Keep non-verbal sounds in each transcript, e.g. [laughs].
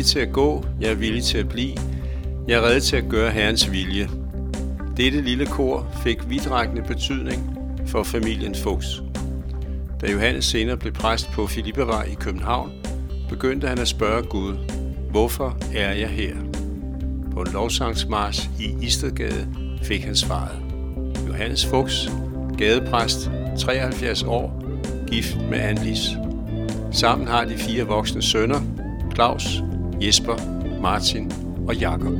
villig til at gå, jeg er villig til at blive, jeg er reddet til at gøre Herrens vilje. Dette lille kor fik vidtrækkende betydning for familien Fuchs. Da Johannes senere blev præst på Filippevej i København, begyndte han at spørge Gud, hvorfor er jeg her? På en lovsangsmars i Istedgade fik han svaret. Johannes Fuchs, gadepræst, 73 år, gift med Anlis. Sammen har de fire voksne sønner, Claus, Jesper, Martin og Jakob.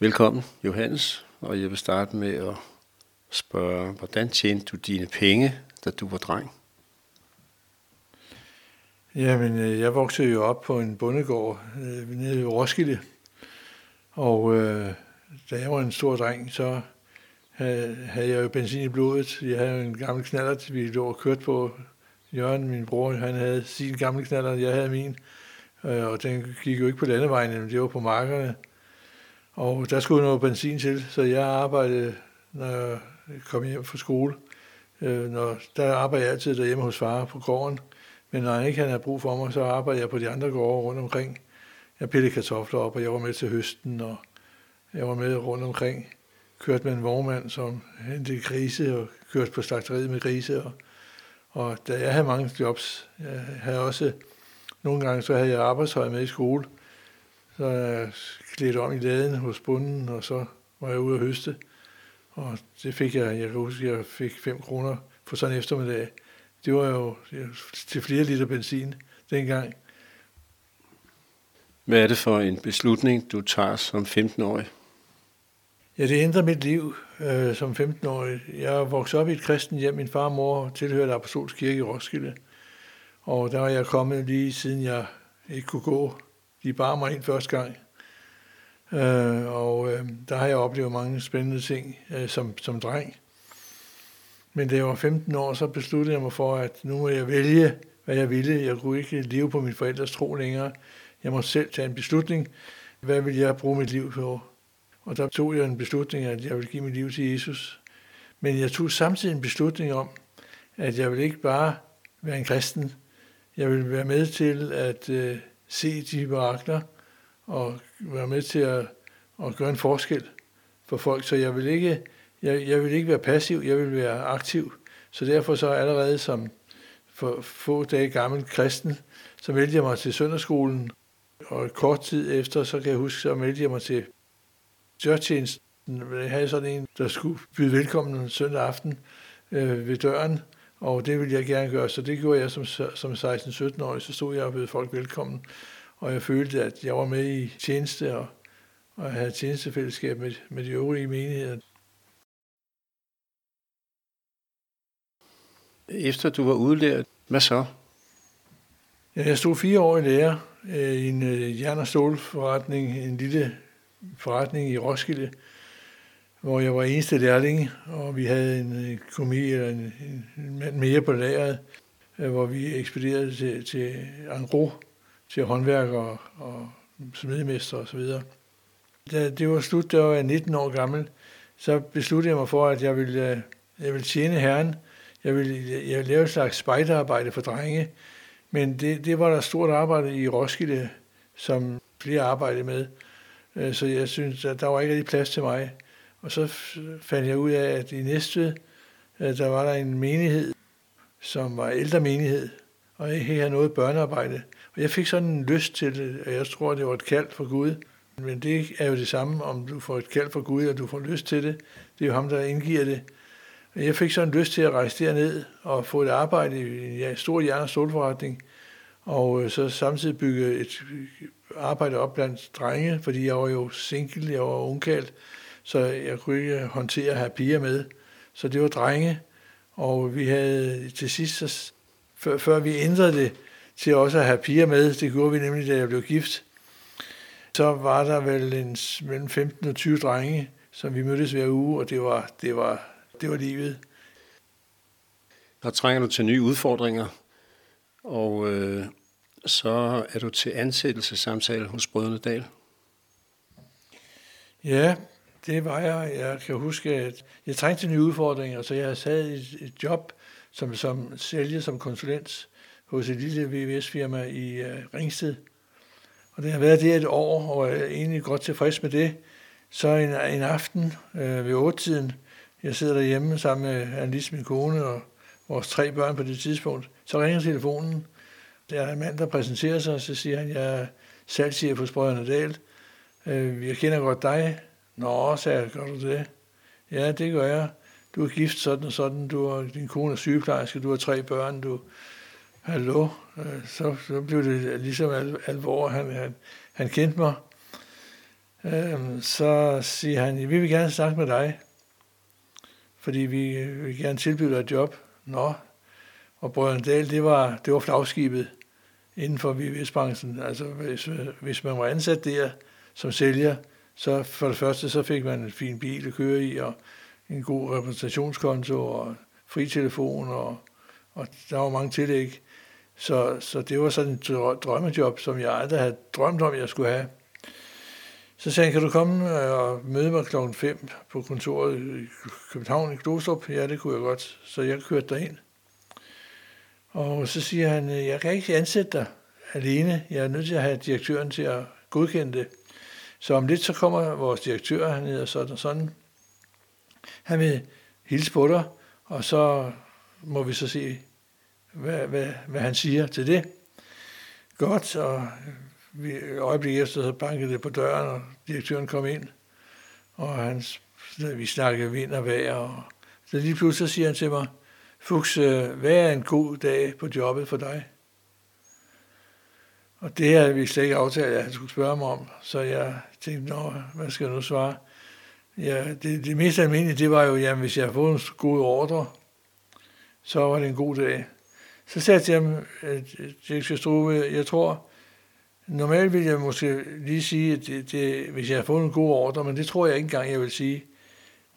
Velkommen, Johannes, og jeg vil starte med at spørge, hvordan tjente du dine penge, da du var dreng? Jamen, øh, jeg voksede jo op på en bondegård øh, nede i Roskilde, og øh, da jeg var en stor dreng, så havde, havde jeg jo benzin i blodet. Jeg havde en gammel knaller, vi lå og kørte på. Jørgen, min bror, han havde sin gamle knaller, jeg havde min. Øh, og den gik jo ikke på landevejen, men det var på markerne. Og der skulle noget benzin til, så jeg arbejdede, når jeg kom hjem fra skole. Øh, når, der arbejdede jeg altid derhjemme hos far på gården. Men når han ikke havde brug for mig, så arbejdede jeg på de andre gårde rundt omkring. Jeg pillede kartofler op, og jeg var med til høsten, og jeg var med rundt omkring. Kørte med en vognmand, som hentede grise, og kørte på slagteriet med grise. Og, og da jeg havde mange jobs, jeg havde også, nogle gange så havde jeg arbejdshøj med i skole, så jeg klædte om i laden hos bunden, og så var jeg ude at høste. Og det fik jeg, jeg kan huske, jeg fik 5 kroner for sådan en eftermiddag. Det var jo til flere liter benzin dengang. Hvad er det for en beslutning, du tager som 15-årig? Ja, det ændrer mit liv øh, som 15-årig. Jeg voksede op i et kristen hjem. Min far og mor tilhørte Apostolsk Kirke i Roskilde. Og der var jeg kommet lige siden jeg ikke kunne gå. De bar mig ind første gang. Øh, og øh, der har jeg oplevet mange spændende ting øh, som, som dreng. Men da jeg var 15 år, så besluttede jeg mig for, at nu må jeg vælge, hvad jeg ville. Jeg kunne ikke leve på min forældres tro længere. Jeg må selv tage en beslutning. Hvad vil jeg bruge mit liv på? Og der tog jeg en beslutning, at jeg ville give mit liv til Jesus. Men jeg tog samtidig en beslutning om, at jeg vil ikke bare være en kristen. Jeg vil være med til at øh, se de mirakler og være med til at, at gøre en forskel for folk. Så jeg vil ikke jeg, jeg vil ikke være passiv, jeg vil være aktiv. Så derfor så allerede som for få dage gammel kristen, så meldte jeg mig til søndagsskolen, og kort tid efter, så kan jeg huske, så meldte jeg mig til dørtjenesten. Jeg havde sådan en, der skulle byde velkommen søndag aften øh, ved døren, og det ville jeg gerne gøre, så det gjorde jeg som, som 16-17-årig, så stod jeg og bød folk velkommen, og jeg følte, at jeg var med i tjeneste, og, og jeg havde tjenestefællesskab med, med de øvrige menigheder. Efter du var udlært, hvad så? Ja, jeg stod fire år i lære øh, i en øh, jern- og stålforretning, en lille forretning i Roskilde, hvor jeg var eneste lærling, og vi havde en øh, komi eller en, en mand mere på lageret, hvor vi ekspederede til, til Angro, til håndværkere og smedemester osv. Da det var slut, da jeg var 19 år gammel, så besluttede jeg mig for, at jeg ville, jeg ville tjene Herren, jeg ville, jeg ville lave et slags spejderarbejde for drenge, men det, det var der stort arbejde i Roskilde, som flere arbejdede med. Øh, så jeg synes, at der var ikke rigtig plads til mig. Og så fandt jeg ud af, at i næste øh, der var der en menighed, som var ældre menighed, og jeg havde noget børnearbejde. Og jeg fik sådan en lyst til det, og jeg tror, det var et kald for Gud. Men det er jo det samme, om du får et kald for Gud, og du får lyst til det. Det er jo ham, der indgiver det. Jeg fik sådan lyst til at rejse derned og få et arbejde i en stor jern- og stålforretning, og øh, så samtidig bygge et arbejde op blandt drenge, fordi jeg var jo single, jeg var ungkald, så jeg kunne ikke håndtere at have piger med. Så det var drenge, og vi havde til sidst, så, før, før vi ændrede det til også at have piger med, det gjorde vi nemlig, da jeg blev gift, så var der vel en, mellem 15 og 20 drenge, som vi mødtes hver uge, og det var, det var det var livet. Der trænger du til nye udfordringer, og øh, så er du til ansættelsessamtale hos Brødrene Dal. Ja, det var jeg. Jeg kan huske, at jeg trængte til nye udfordringer, så jeg sad i et job som, som sælger som konsulent hos et lille VVS-firma i uh, Ringsted. Og det har været det et år, og jeg er egentlig godt tilfreds med det. Så en, en aften øh, ved 8-tiden, jeg sidder derhjemme sammen med Annelise, min kone, og vores tre børn på det tidspunkt, så ringer telefonen. Der er en mand, der præsenterer sig, og så siger han, jeg er salgschef hos Brødrene Dal. Øh, jeg kender godt dig. Nå, sagde jeg, gør du det? Ja, det gør jeg. Du er gift sådan og sådan, du er, din kone er sygeplejerske, du har tre børn, du, hallo, øh, så, så blev det ligesom al, alvor, han, han, han kendte mig. Øhm, så siger han, vi vil gerne snakke med dig, fordi øh, vi vil gerne tilbyde et job. Nå, og Brøndendal, det var, det var flagskibet inden for VVS-branchen. Altså, hvis, hvis man var ansat der som sælger, så for det første, så fik man en fin bil at køre i, og en god repræsentationskonto, og fri telefon, og, og der var mange tillæg. Så, så det var sådan et drømmejob, som jeg aldrig havde drømt om, jeg skulle have. Så sagde han, kan du komme øh, og møde mig klokken 5 på kontoret i København i Glostrup? Ja, det kunne jeg godt. Så jeg kørte derind. Og så siger han, øh, jeg kan ikke ansætte dig alene. Jeg er nødt til at have direktøren til at godkende det. Så om lidt så kommer vores direktør, han hedder sådan og sådan. Han vil hilse på dig, og så må vi så se, hvad, hvad, hvad han siger til det. Godt, og øjeblik efter så bankede det på døren, og direktøren kom ind, og han, vi snakkede vind og vejr, og så lige pludselig siger han til mig, Fuchs, øh, hvad er en god dag på jobbet for dig? Og det havde vi slet ikke aftalt, at han skulle spørge mig om, så jeg tænkte, nå, hvad skal jeg nu svare? Ja, det, det mest almindelige, det var jo, jamen hvis jeg har fået en god ordre, så var det en god dag. Så sagde jeg til ham, direktør Struve, jeg tror, Normalt vil jeg måske lige sige, at det, det, hvis jeg har fået en god ordre, men det tror jeg ikke engang, jeg vil sige.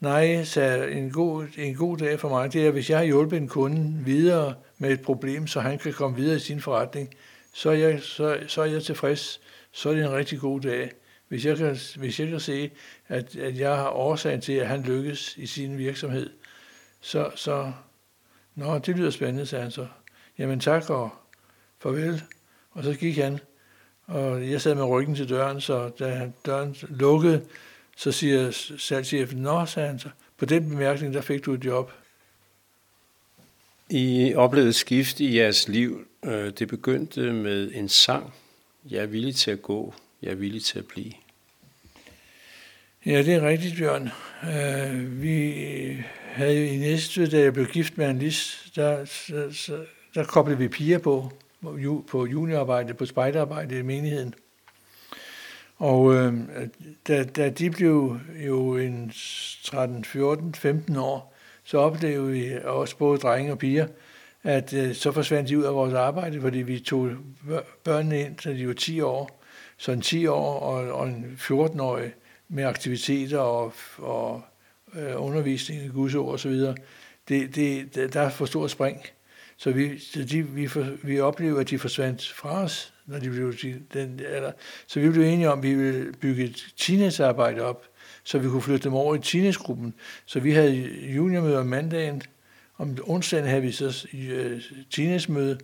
Nej, så en god, en god dag for mig, det er, hvis jeg har hjulpet en kunde videre med et problem, så han kan komme videre i sin forretning, så er jeg, så, så er jeg tilfreds. Så er det en rigtig god dag. Hvis jeg kan, hvis jeg kan se, at, at jeg har årsagen til, at han lykkes i sin virksomhed, så, så nå, det lyder spændende, sagde han så. Jamen tak og farvel. Og så gik han. Og jeg sad med ryggen til døren, så da døren lukkede, så siger salgschefen, nå, sagde han så, på den bemærkning, der fik du et job. I oplevede skift i jeres liv. Øh, det begyndte med en sang. Jeg er villig til at gå. Jeg er villig til at blive. Ja, det er rigtigt, Bjørn. Øh, vi havde i næste, da jeg blev gift med en lis, der, der, der koblede vi piger på på juniorarbejde, på spejderarbejde i menigheden. Og øh, da, da de blev jo en 13, 14, 15 år, så oplevede vi også både drenge og piger, at øh, så forsvandt de ud af vores arbejde, fordi vi tog børnene ind, så de var 10 år. Så en 10 år og, og en 14-årig med aktiviteter og, og øh, undervisning i Guds ord osv., det, det, der er for stor spring. Så vi, så de, vi, for, vi oplevede, at de forsvandt fra os, når de blev den alder. Så vi blev enige om, at vi ville bygge et teenagearbejde op, så vi kunne flytte dem over i teenagegruppen. Så vi havde juniormøde om mandagen, om onsdagen havde vi så øh, teenagemøde,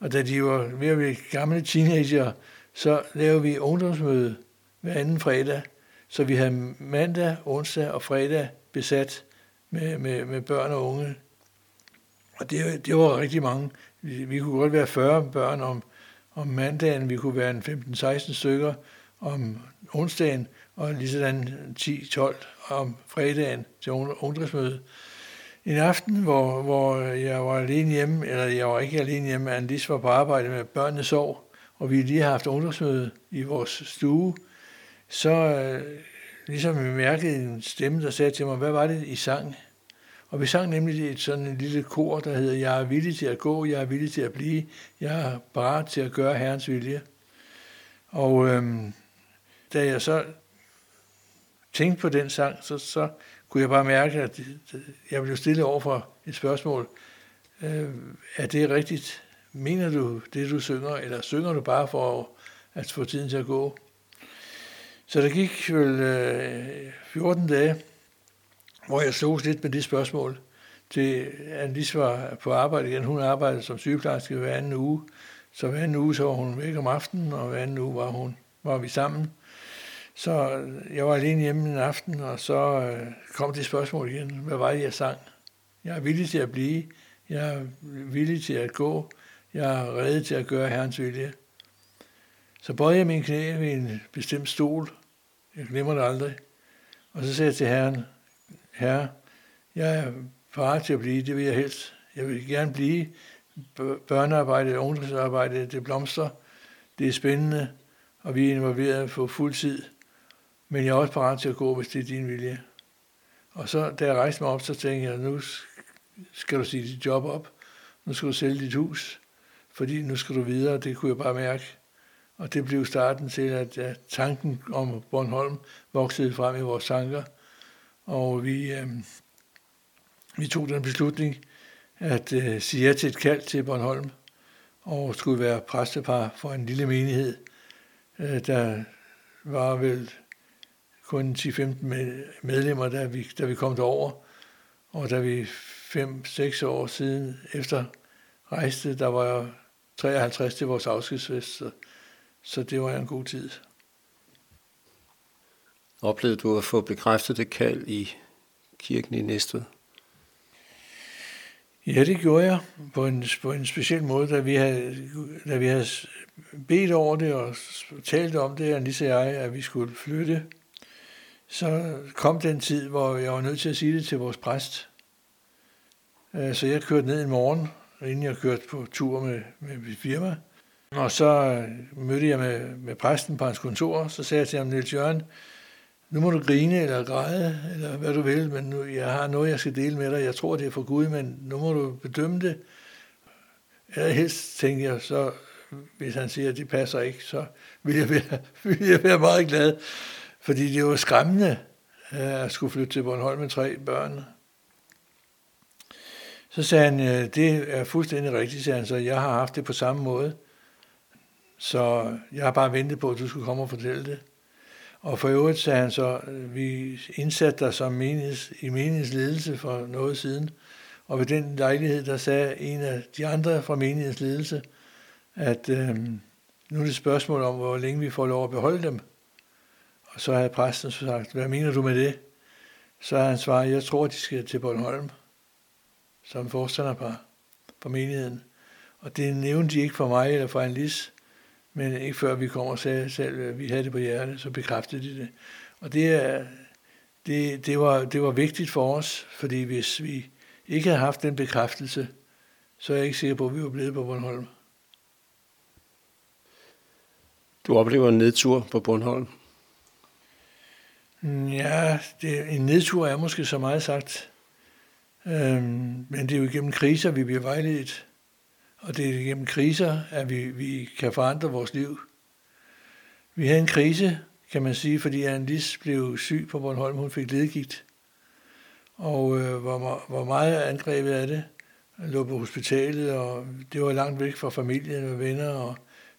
og da de var ved at blive gamle teenager, så lavede vi ungdomsmøde hver anden fredag. Så vi havde mandag, onsdag og fredag besat med, med, med børn og unge og det, det var rigtig mange. Vi, vi kunne godt være 40 børn om, om mandagen, vi kunne være en 15-16 stykker om onsdagen, og lige sådan 10-12 om fredagen til ungdomsmødet. En aften, hvor, hvor jeg var alene hjemme, eller jeg var ikke alene hjemme, Andis var på arbejde med børnene sov, og vi lige har haft ungdomsmøde i vores stue, så øh, ligesom jeg mærkede en stemme, der sagde til mig, hvad var det, I sang? Og vi sang nemlig et sådan en lille kor, der hedder, jeg er villig til at gå, jeg er villig til at blive, jeg er parat til at gøre Herrens vilje. Og øhm, da jeg så tænkte på den sang, så, så kunne jeg bare mærke, at jeg blev stille over for et spørgsmål. Øh, er det rigtigt? mener du det, du synger, eller synger du bare for at få tiden til at gå? Så der gik vel øh, 14 dage, hvor jeg slog lidt med det spørgsmål, til Annelise var på arbejde igen. Hun arbejdede som sygeplejerske hver anden uge, så hver anden uge så var hun væk om aftenen, og hver anden uge var, hun, var vi sammen. Så øh, jeg var alene hjemme en aften, og så øh, kom det spørgsmål igen. Hvad var det, jeg sang? Jeg er villig til at blive. Jeg er villig til at gå. Jeg er rede til at gøre Herrens vilje. Så bøjede jeg min knæ ved en bestemt stol. Jeg glemmer det aldrig. Og så sagde jeg til Herren, Herre, jeg er parat til at blive, det vil jeg helst. Jeg vil gerne blive. Børnearbejde, ungdomsarbejde, det blomster. Det er spændende, og vi er involveret på fuld tid. Men jeg er også parat til at gå, hvis det er din vilje. Og så, da jeg rejste mig op, så tænkte jeg, nu skal du sige dit job op. Nu skal du sælge dit hus, fordi nu skal du videre. Det kunne jeg bare mærke. Og det blev starten til, at tanken om Bornholm voksede frem i vores tanker. Og vi, øh, vi tog den beslutning at øh, sige ja til et kald til Bornholm, og skulle være præstepar for en lille menighed, øh, der var vel kun 10-15 medlemmer, da vi, da vi kom derover. Og da vi 5-6 år siden efter rejste, der var jeg 53 til vores afskedsfest, så, så det var en god tid. Oplevede du at få bekræftet det kald i kirken i Næstved? Ja, det gjorde jeg på en, på en speciel måde, da vi havde, da vi havde bedt over det og talt om det, Anissa og jeg, at vi skulle flytte. Så kom den tid, hvor jeg var nødt til at sige det til vores præst. Øh, så jeg kørte ned en morgen, inden jeg kørte på tur med, med mit firma. Og så mødte jeg med, med præsten på hans kontor, så sagde jeg til ham, Niels Jørgen, nu må du grine eller græde, eller hvad du vil, men nu, jeg har noget, jeg skal dele med dig. Jeg tror, det er for Gud, men nu må du bedømme det. Eller helst tænker jeg, så hvis han siger, at det passer ikke, så vil jeg være, [laughs] vil jeg være meget glad. Fordi det var skræmmende øh, at skulle flytte til Bornholm med tre børn. Så sagde han, det er fuldstændig rigtigt, sagde han, så jeg har haft det på samme måde. Så jeg har bare ventet på, at du skulle komme og fortælle det. Og for øvrigt sagde han så, vi indsatte dig som menigheds, i menighedsledelse for noget siden. Og ved den lejlighed, der sagde en af de andre fra menighedsledelse, at øh, nu er det et spørgsmål om, hvor længe vi får lov at beholde dem. Og så havde præsten så sagt, hvad mener du med det? Så har han svaret, jeg tror, de skal til Bornholm som forstanderpar på menigheden. Og det nævnte de ikke for mig eller for en lis, men ikke før vi kom og sagde selv, at vi havde det på hjertet, så bekræftede de det. Og det, er, det, det, var, det var vigtigt for os, fordi hvis vi ikke havde haft den bekræftelse, så er jeg ikke sikker på, at vi var blevet på Bornholm. Du oplever en nedtur på Bornholm? Ja, det, en nedtur er måske så meget sagt. Øhm, men det er jo igennem kriser, vi bliver vejledt. Og det er gennem kriser, at vi, vi kan forandre vores liv. Vi havde en krise, kan man sige, fordi Annelise blev syg på Bornholm. Hun fik ledegigt og øh, var, var meget angrebet af det. Jeg lå på hospitalet, og det var langt væk fra familien og venner, og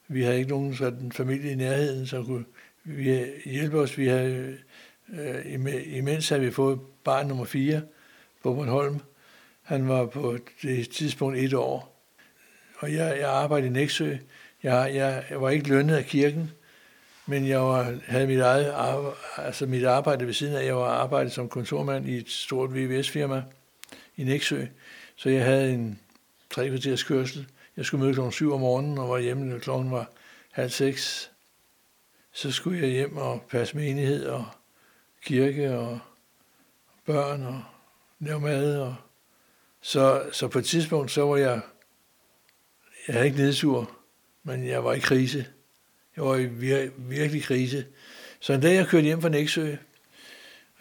vi havde ikke nogen sådan familie i nærheden, som kunne vi hjælpe os. Vi havde, øh, imens havde vi fået barn nummer 4 på Bornholm. Han var på det tidspunkt et år og jeg, jeg arbejdede i Næksø. Jeg, jeg, jeg var ikke lønnet af kirken, men jeg var, havde mit, eget arbejde, altså mit arbejde ved siden af. Jeg var arbejdet som kontormand i et stort VVS-firma i Næksø. Så jeg havde en tre kvarters kørsel. Jeg skulle møde klokken 7 om morgenen og var hjemme, når klokken var halv seks. Så skulle jeg hjem og passe menighed og kirke og børn og lave mad. Og så, så på et tidspunkt, så var jeg jeg havde ikke nedsur, men jeg var i krise. Jeg var i vir- virkelig krise. Så en dag jeg kørte hjem fra Næksø,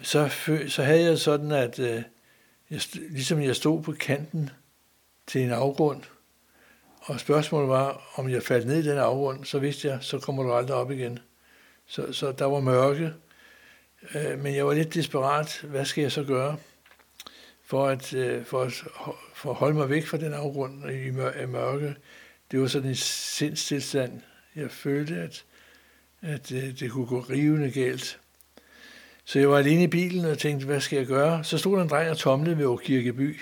så, så havde jeg sådan, at øh, jeg, ligesom jeg stod på kanten til en afgrund, og spørgsmålet var, om jeg faldt ned i den afgrund, så vidste jeg, så kommer du aldrig op igen. Så, så der var mørke, øh, men jeg var lidt desperat. Hvad skal jeg så gøre for at, øh, for at for at holde mig væk fra den afgrund i mørke? det var sådan en sindstilstand. Jeg følte, at, at det, det kunne gå rivende galt. Så jeg var alene i bilen og tænkte, hvad skal jeg gøre? Så stod der en dreng og tomlede ved Kirkeby.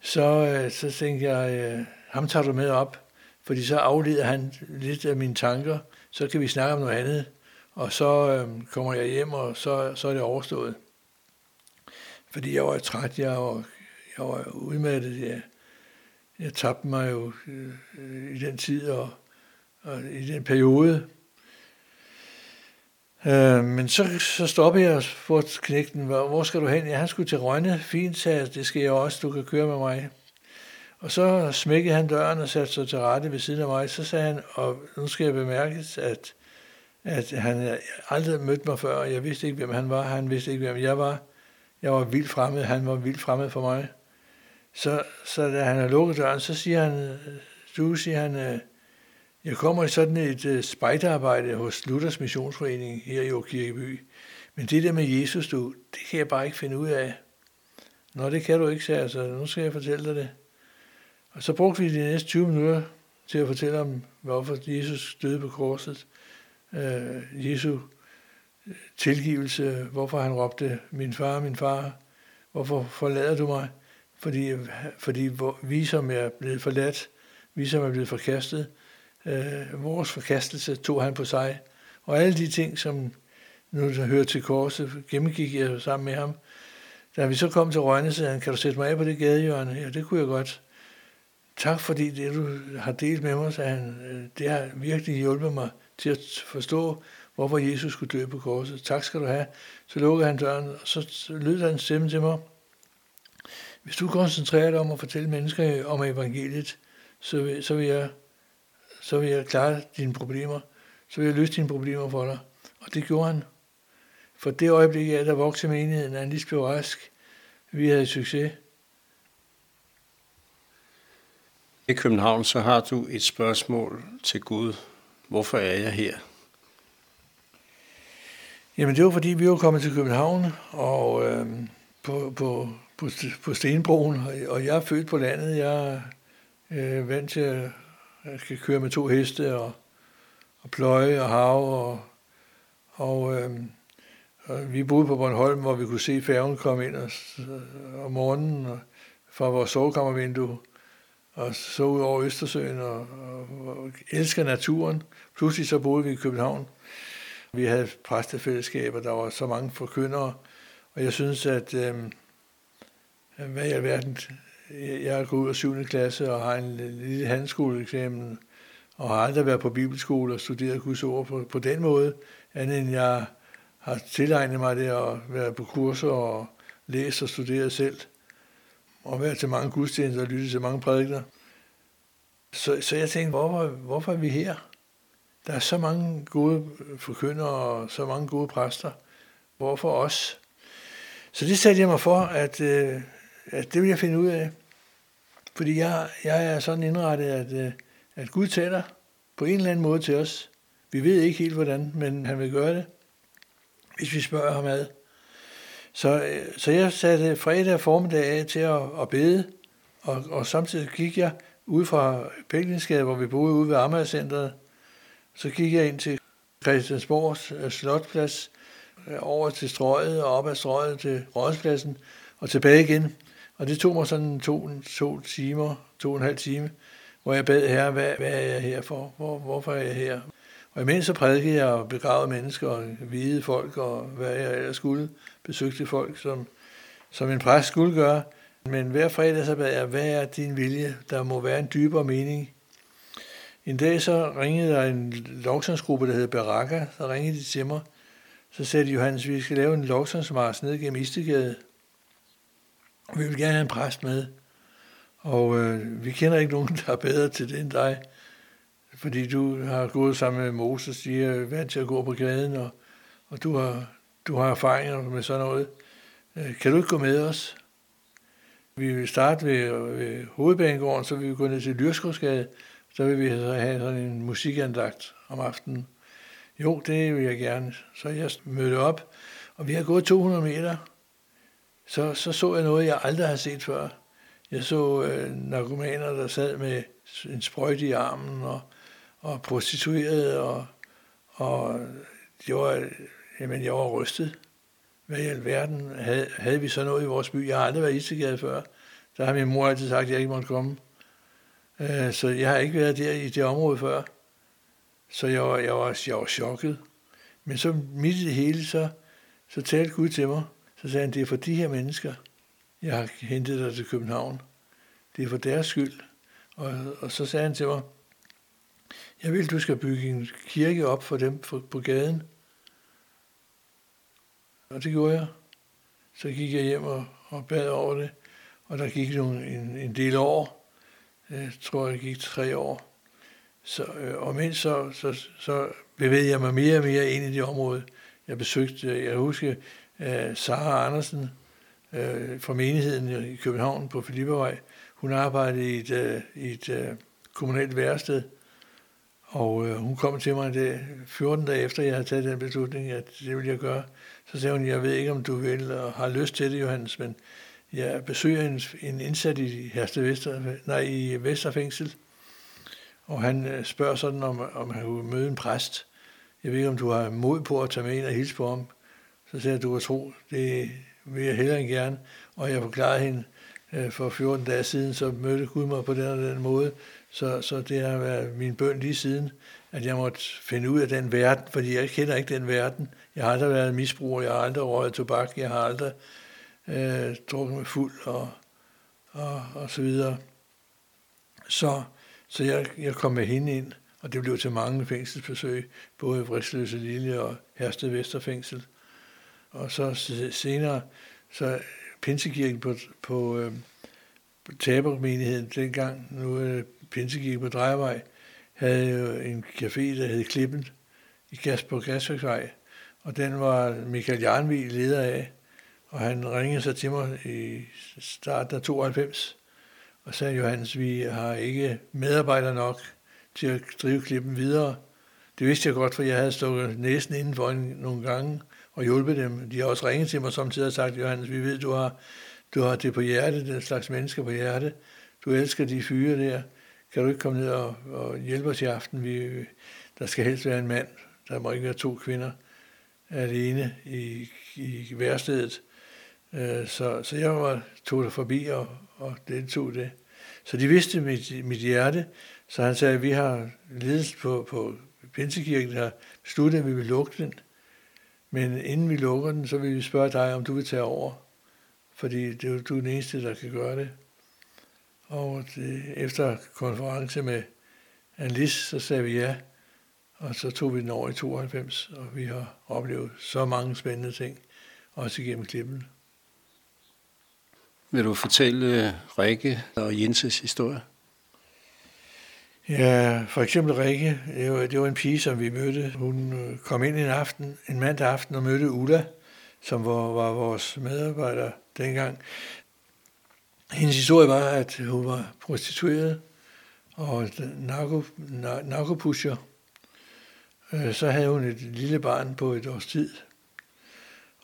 Så, øh, så tænkte jeg, ham tager du med op, fordi så afleder han lidt af mine tanker, så kan vi snakke om noget andet, og så øh, kommer jeg hjem, og så, så er det overstået. Fordi jeg var træt, jeg var, jeg var udmattet, jeg, jeg tabte mig jo øh, i den tid og, og i den periode. Øh, men så, så stoppede jeg for knægten, hvor, hvor skal du hen? Ja, han skulle til Rønne. Fint, sagde jeg, det skal jeg også, du kan køre med mig. Og så smækkede han døren og satte sig til rette ved siden af mig. Så sagde han, og nu skal jeg bemærke, at, at han aldrig mødt mig før, og jeg vidste ikke, hvem han var. Han vidste ikke, hvem jeg var. Jeg var vildt fremmed, han var vildt fremmed for mig. Så, så da han har lukket døren, så siger han, øh, du siger han, øh, jeg kommer i sådan et øh, spejderarbejde hos Luthers Missionsforening her i Åkirkeby. Men det der med Jesus, du, det kan jeg bare ikke finde ud af. Nå, det kan du ikke, sagde jeg, så nu skal jeg fortælle dig det. Og så brugte vi de næste 20 minutter til at fortælle om, hvorfor Jesus døde på korset. Øh, Jesu tilgivelse, hvorfor han råbte, min far, min far, hvorfor forlader du mig? Fordi, fordi vi som er blevet forladt, vi som er blevet forkastet, øh, vores forkastelse tog han på sig. Og alle de ting, som nu hører til korset, gennemgik jeg sammen med ham. Da vi så kom til Rønne, sagde han, kan du sætte mig af på det gadehjørne? Ja, det kunne jeg godt. Tak fordi det, du har delt med mig, sagde han, øh, det har virkelig hjulpet mig til at forstå, hvorfor Jesus skulle dø på korset. Tak skal du have. Så lukkede han døren, og så lød der en stemme til mig. Hvis du koncentrerer dig om at fortælle mennesker om evangeliet, så vil, så vil jeg så vil jeg klare dine problemer. Så vil jeg løse dine problemer for dig. Og det gjorde han. For det øjeblik, jeg der voksede menigheden, han lige blev rask. Vi havde succes. I København, så har du et spørgsmål til Gud. Hvorfor er jeg her? Jamen det var fordi, vi var kommet til København, og øh, på, på, på, på Stenbroen, og jeg er født på landet. Jeg øh, er øh, vant til at jeg skal køre med to heste og, og pløje og have. Og, og, øh, og vi boede på Bornholm, hvor vi kunne se færgen komme ind og, øh, om morgenen og, fra vores sovekammervindue og så ud over Østersøen og, og, og elsker naturen. Pludselig så boede vi i København. Vi havde præstefællesskaber, der var så mange forkyndere, og jeg synes, at øh, hvad i alverden jeg er gået ud af 7. klasse og har en lille handskoleeksamen, og har aldrig været på bibelskole og studeret Guds ord på, på den måde, andet end jeg har tilegnet mig det at være på kurser og læse og studere selv, og være til mange gudstjenester og lytte til mange prædikner. Så, så jeg tænkte, hvorfor, hvorfor er vi her? Der er så mange gode forkyndere og så mange gode præster. Hvorfor os? Så det satte jeg mig for, at, øh, at det vil jeg finde ud af. Fordi jeg, jeg er sådan indrettet, at, øh, at Gud taler på en eller anden måde til os. Vi ved ikke helt hvordan, men han vil gøre det, hvis vi spørger ham ad. Så, øh, så jeg satte fredag formiddag af til at, at bede, og, og samtidig gik jeg ud fra Pæklingsgade, hvor vi boede ude ved Amagercenteret. Så gik jeg ind til Christiansborgs øh, Slotplads, øh, over til strøget og op ad strøget til Rådspladsen og tilbage igen. Og det tog mig sådan to, to timer, to og en halv time, hvor jeg bad her, hvad, hvad er jeg her for? Hvor, hvorfor er jeg her? Og imens så prædikede jeg og begravede mennesker og hvide folk, og hvad jeg ellers skulle, besøgte folk, som, som en præst skulle gøre. Men hver fredag så bad jeg, hvad er din vilje? Der må være en dybere mening. En dag så ringede der en lovsangsgruppe, der hed Baraka, så ringede de til mig. Så sagde de, Johannes, vi skal lave en lovsangsmars ned gennem Istegade. Vi vil gerne have en præst med. Og øh, vi kender ikke nogen, der er bedre til det end dig. Fordi du har gået sammen med Moses, de er vant til at gå på gaden, og, og du, har, du har erfaringer med sådan noget. Øh, kan du ikke gå med os? Vi vil starte ved, ved hovedbanegården, så vil vi gå ned til Lyrskovsgade, så vil vi have sådan en musikandagt om aftenen. Jo, det vil jeg gerne. Så jeg mødte op, og vi har gået 200 meter, så, så så jeg noget, jeg aldrig har set før. Jeg så øh, narkomaner, der sad med en sprøjte i armen, og, og prostitueret, og, og det var, jamen, jeg var rystet. Hvad i alverden havde, havde vi så noget i vores by? Jeg har aldrig været i Istegade før. Der har min mor altid sagt, at jeg ikke måtte komme. Øh, så jeg har ikke været der i det område før. Så jeg var, jeg var, jeg var chokket. Men så midt i det hele, så, så talte Gud til mig. Så sagde han, det er for de her mennesker, jeg har hentet dig til København. Det er for deres skyld. Og, og så sagde han til mig, jeg vil, du skal bygge en kirke op for dem for, på gaden. Og det gjorde jeg. Så gik jeg hjem og, og bad over det, og der gik nogle, en, en del år. Jeg tror, jeg gik tre år. Så, øh, og mens så, så, så bevægede jeg mig mere og mere ind i det område. Jeg besøgte, øh, jeg husker, øh, Sara Andersen øh, fra menigheden i København på Filippervej. Hun arbejdede i et, øh, i et øh, kommunalt værested, og øh, hun kom til mig det 14 dage efter, jeg havde taget den beslutning, at det ville jeg gøre. Så sagde hun, jeg ved ikke, om du vil og har lyst til det, Johannes, men jeg besøger en, en indsat i Herste Vester, nej, i Vesterfængsel, og han øh, spørger sådan, om, om han kunne møde en præst. Jeg ved ikke, om du har mod på at tage med ind og hilse på ham. Så siger jeg, du kan tro, det vil jeg hellere end gerne. Og jeg forklarede hende øh, for 14 dage siden, så mødte Gud mig på den og den måde. Så, så det har været min bøn lige siden, at jeg måtte finde ud af den verden, fordi jeg kender ikke den verden. Jeg har aldrig været misbruger, jeg har aldrig røget tobak, jeg har aldrig øh, drukket med fuld og, og, og så videre. Så, så jeg, jeg kom med hende ind, og det blev til mange fængselsbesøg, både i Vristløse Lille og Hersted Vesterfængsel. Og så senere, så Pinsekirken på, på, øh, på tabermenigheden dengang, nu er øh, Pinsekirken på Drejevej, havde jo en café, der hed Klippen, i Gas på Gasværksvej, og den var Michael Jarnvig leder af, og han ringede så til mig i starten af 92, og sagde, Johannes, vi har ikke medarbejdere nok til at drive klippen videre. Det vidste jeg godt, for jeg havde stået næsten indenfor for nogle gange og hjulpet dem. De har også ringet til mig samtidig og sagt, Johannes, vi ved, du har, du har det på hjerte, den slags mennesker på hjerte. Du elsker de fyre der. Kan du ikke komme ned og, og hjælpe os i aften? Vi, der skal helst være en mand. Der må ikke være to kvinder alene i, i værstedet. Øh, så, så jeg var, tog det forbi og, og deltog det. Så de vidste mit, mit hjerte, så han sagde, at vi har ledet på, på Pinsekirken, der besluttet, at vi vil lukke den. Men inden vi lukker den, så vil vi spørge dig, om du vil tage over. Fordi det er du er den eneste, der kan gøre det. Og det, efter konference med Anlis, så sagde vi ja. Og så tog vi den over i 92, og vi har oplevet så mange spændende ting, også igennem klippen. Vil du fortælle øh, Rikke og Jenses historie? Ja, for eksempel Rikke, det var, det var en pige, som vi mødte. Hun øh, kom ind en aften, en mandag aften og mødte Ulla, som var, var vores medarbejder dengang. Hendes historie var, at hun var prostitueret og narko, narkopusher. Øh, så havde hun et lille barn på et års tid.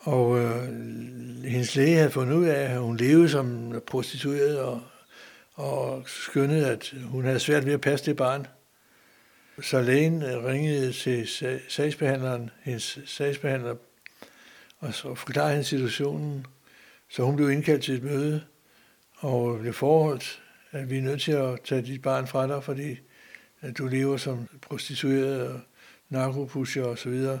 Og øh, hendes læge havde fundet ud af, at hun levede som prostitueret og, og skyndede, at hun havde svært ved at passe det barn. Så lægen øh, ringede til sagsbehandleren, hendes sagsbehandler, og så forklarede hendes situationen. Så hun blev indkaldt til et møde, og blev forholdt, at vi er nødt til at tage dit barn fra dig, fordi at du lever som prostitueret og narkopusher og så videre.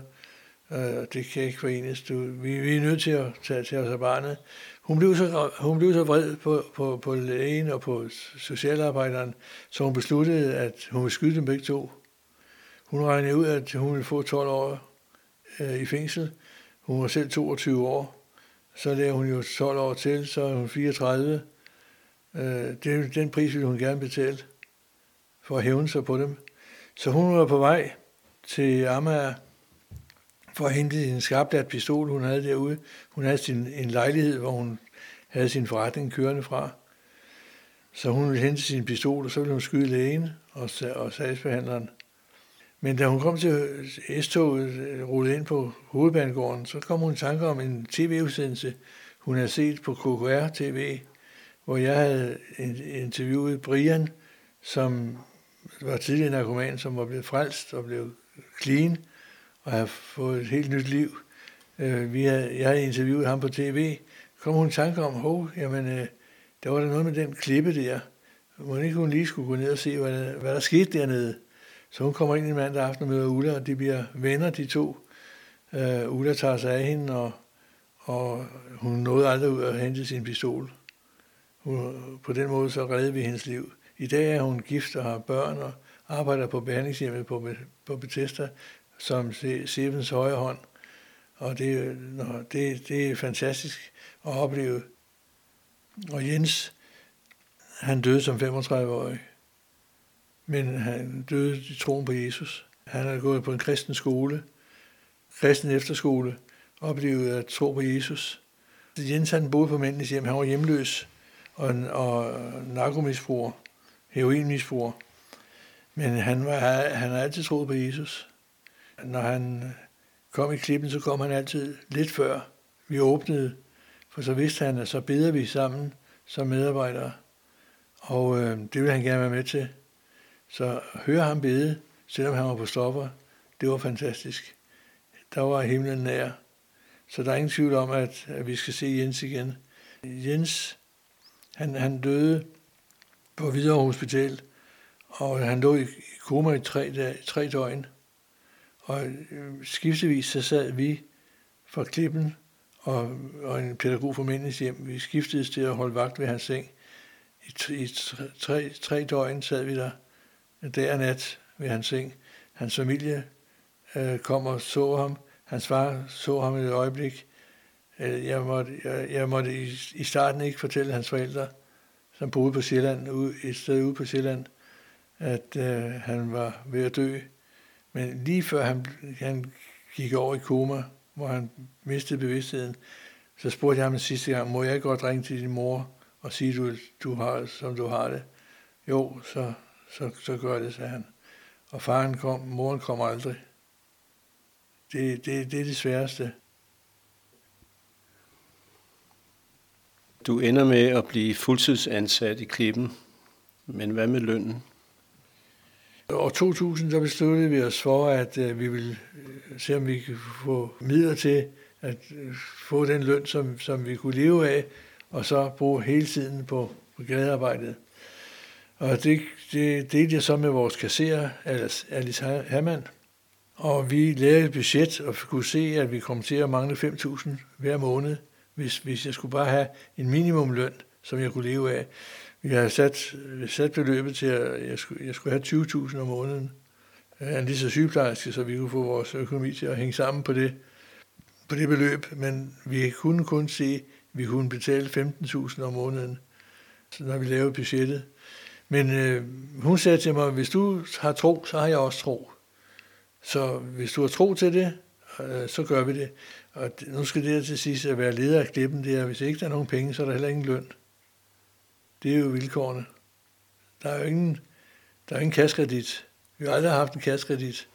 Øh, det kan ikke forenes. Du, vi, vi er nødt til at tage til os af barnet. Hun blev så, hun blev så vred på, på, på lægen og på socialarbejderen, så hun besluttede, at hun ville skyde dem begge to. Hun regnede ud, at hun ville få 12 år øh, i fængsel. Hun var selv 22 år. Så lavede hun jo 12 år til, så er hun 34. Øh, det, den pris ville hun gerne betale for at hævne sig på dem. Så hun var på vej til Amager for at hente en skarpladt pistol, hun havde derude. Hun havde sin, en lejlighed, hvor hun havde sin forretning kørende fra. Så hun ville hente sin pistol, og så ville hun skyde lægen og, og sagsbehandleren. Men da hun kom til S-toget, øh, rullede ind på hovedbanegården, så kom hun i tanke om en tv-udsendelse, hun havde set på KKR-TV, hvor jeg havde interviewet Brian, som var tidligere narkoman, som var blevet frelst og blev clean og har fået et helt nyt liv. Øh, vi havde, jeg havde interviewet ham på tv. Kom hun i tanke om, hov, jamen, øh, der var der noget med den klippe der. Må ikke hun lige skulle gå ned og se, hvad der, hvad der skete dernede. Så hun kommer ind en mandag aften og møder Ulla, og de bliver venner, de to. Øh, Ulla tager sig af hende, og, og hun nåede aldrig ud at hente sin pistol. Hun, på den måde så redde vi hendes liv. I dag er hun gift og har børn og arbejder på behandlingshjemmet på, på Bethesda som Stevens højre hånd. Og det, det, det er fantastisk at opleve. Og Jens, han døde som 35-årig, men han døde i troen på Jesus. Han havde gået på en kristen skole, kristen efterskole, oplevet at tro på Jesus. Jens han boede på mændenes hjem, han var hjemløs og, og narkomisbruger, heroinmisbruger. Men han, var, han har altid troet på Jesus. Når han øh, kom i klippen, så kom han altid lidt før vi åbnede, for så vidste han, at så beder vi sammen som medarbejdere. Og øh, det ville han gerne være med til. Så høre ham bede, selvom han var på stopper, det var fantastisk. Der var himlen nær. Så der er ingen tvivl om, at, at vi skal se Jens igen. Jens, han, han døde på Hvidovre Hospital, og han lå i koma i tre, dage, tre døgn. Og øh, skiftevis så sad vi fra klippen og, og en pædagog fra mændens hjem. Vi skiftedes til at holde vagt ved hans seng. I, i tre, tre døgn sad vi der dag og nat ved hans seng. Hans familie øh, kom og så ham. Hans far så ham et øjeblik. Øh, jeg måtte, jeg, jeg måtte i, i starten ikke fortælle hans forældre, som boede på Sjælland, ude, et sted ude på Sjælland, at øh, han var ved at dø. Men lige før han, han gik over i koma, hvor han mistede bevidstheden, så spurgte jeg ham sidste gang, må jeg godt ringe til din mor og sige, du, du har, som du har det? Jo, så, så, så gør det, sagde han. Og faren kom, moren kom aldrig. Det, det, det er det sværeste. Du ender med at blive fuldtidsansat i klippen, men hvad med lønnen? År 2000 der besluttede vi os for, at øh, vi ville øh, se, om vi kunne få midler til at øh, få den løn, som, som vi kunne leve af, og så bruge hele tiden på, på gadearbejdet. Og det, det delte jeg så med vores kasserer, Alice Hermann. Og vi lavede et budget og kunne se, at vi kom til at mangle 5.000 hver måned, hvis, hvis jeg skulle bare have en minimumløn, som jeg kunne leve af. Jeg har sat, sat beløbet til, at jeg skulle, jeg skulle have 20.000 om måneden. Jeg er lige så sygeplejerske, så vi kunne få vores økonomi til at hænge sammen på det, på det beløb. Men vi kunne kun se, at vi kunne betale 15.000 om måneden, når vi lavede budgettet. Men øh, hun sagde til mig, hvis du har tro, så har jeg også tro. Så hvis du har tro til det, øh, så gør vi det. Og nu skal det til sidst at være leder af klippen, det er, hvis ikke der er nogen penge, så er der heller ingen løn. Det er jo vilkårene. Der er jo ingen, der er ingen kaskredit. Vi har aldrig haft en kaskredit.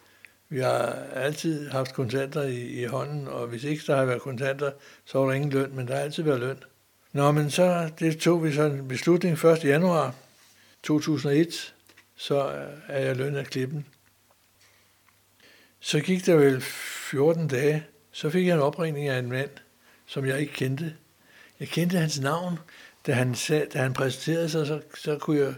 Vi har altid haft kontanter i, i hånden, og hvis ikke der har været kontanter, så var der ingen løn, men der har altid været løn. Nå, men så det tog vi så en beslutning 1. januar 2001, så er jeg løn af klippen. Så gik der vel 14 dage, så fik jeg en opringning af en mand, som jeg ikke kendte. Jeg kendte hans navn, da han, sag, da han præsenterede sig, så, så, kunne jeg,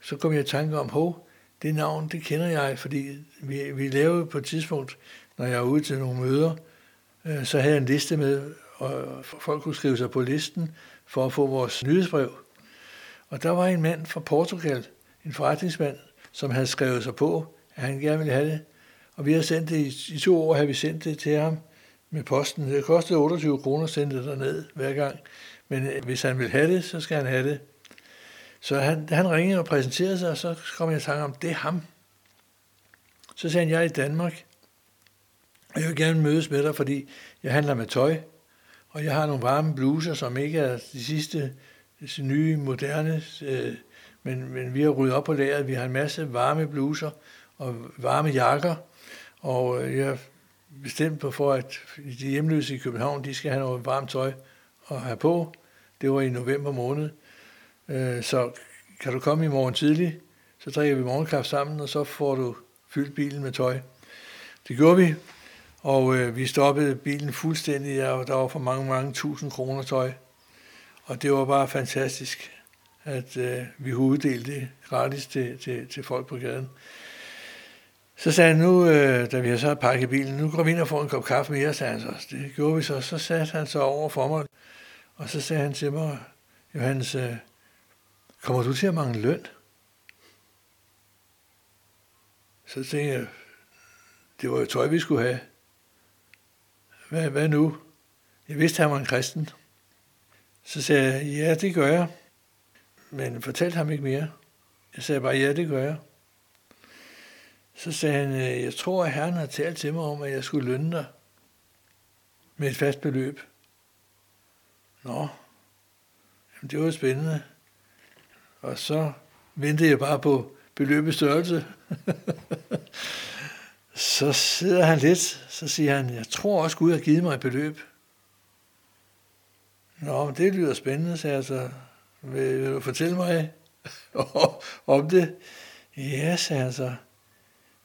så kom jeg i tanke om, hov, det navn, det kender jeg, fordi vi, vi lavede på et tidspunkt, når jeg var ude til nogle møder, øh, så havde jeg en liste med, og folk kunne skrive sig på listen for at få vores nyhedsbrev. Og der var en mand fra Portugal, en forretningsmand, som havde skrevet sig på, at han gerne ville have det. Og vi har sendt det, i, i to år har vi sendt det til ham med posten. Det kostede 28 kroner at sende det derned hver gang. Men øh, hvis han vil have det, så skal han have det. Så han, han ringede og præsenterede sig, og så kom jeg i tanke om, det er ham. Så sagde han, jeg er i Danmark, og jeg vil gerne mødes med dig, fordi jeg handler med tøj, og jeg har nogle varme bluser, som ikke er de sidste de nye, moderne, øh, men, men vi har ryddet op på lageret. Vi har en masse varme bluser og varme jakker, og øh, jeg er bestemt på for, at de hjemløse i København, de skal have noget varmt tøj at have på. Det var i november måned. Øh, så kan du komme i morgen tidlig, så drikker vi morgenkaffe sammen, og så får du fyldt bilen med tøj. Det gjorde vi, og øh, vi stoppede bilen fuldstændig, og der var for mange, mange tusind kroner tøj. Og det var bare fantastisk, at øh, vi uddelte det gratis til, til, til folk på gaden. Så sagde han nu, øh, da vi har så pakket bilen, nu går vi ind og får en kop kaffe mere, sagde han så. Det gjorde vi så. Så satte han så over for mig, og så sagde han til mig, Johannes, øh, kommer du til at mangle løn? Så tænkte jeg, det var jo tøj, vi skulle have. Hvad, hvad nu? Jeg vidste, han var en kristen. Så sagde jeg, ja, det gør jeg. Men fortalte ham ikke mere. Jeg sagde bare, ja, det gør jeg. Så sagde han, øh, jeg tror, at Herren har talt til mig om, at jeg skulle lønne dig med et fast beløb. Nå, Jamen, det var spændende. Og så ventede jeg bare på beløbets størrelse. [laughs] så sidder han lidt, så siger han, jeg tror også, Gud har givet mig et beløb. Nå, det lyder spændende, sagde jeg så. Vil, vil du fortælle mig [laughs] om det? Ja, sagde han så.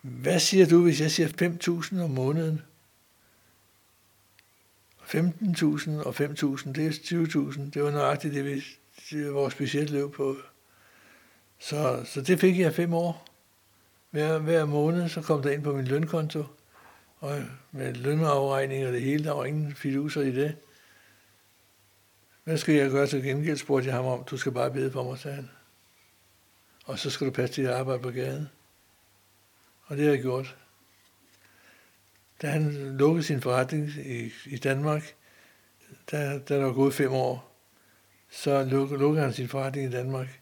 Hvad siger du, hvis jeg siger 5.000 om måneden? 15.000 og 5.000, det er 20.000. Det var nøjagtigt det, vi, det vores budget løb på. Så, så det fik jeg fem år. Hver, hver måned, så kom der ind på min lønkonto. Og med lønafregning og det hele, der var ingen fiduser i det. Hvad skal jeg gøre til gengæld, spurgte jeg ham om. Du skal bare bede for mig, sagde han. Og så skal du passe dit arbejde på gaden. Og det har jeg gjort. Da han lukkede sin forretning i, i Danmark, da, der var gået fem år, så luk, lukkede han sin forretning i Danmark.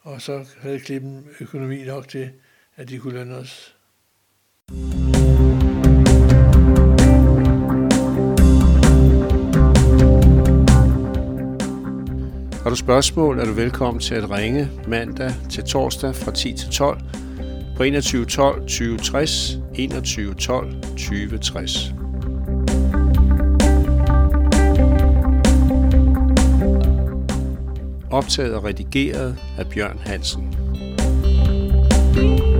Og så havde klippen økonomi nok til, at de kunne lønne os. Har du spørgsmål, er du velkommen til at ringe mandag til torsdag fra 10 til 12 på 2112 2060, 2112 2060. Optaget og redigeret af Bjørn Hansen. thank you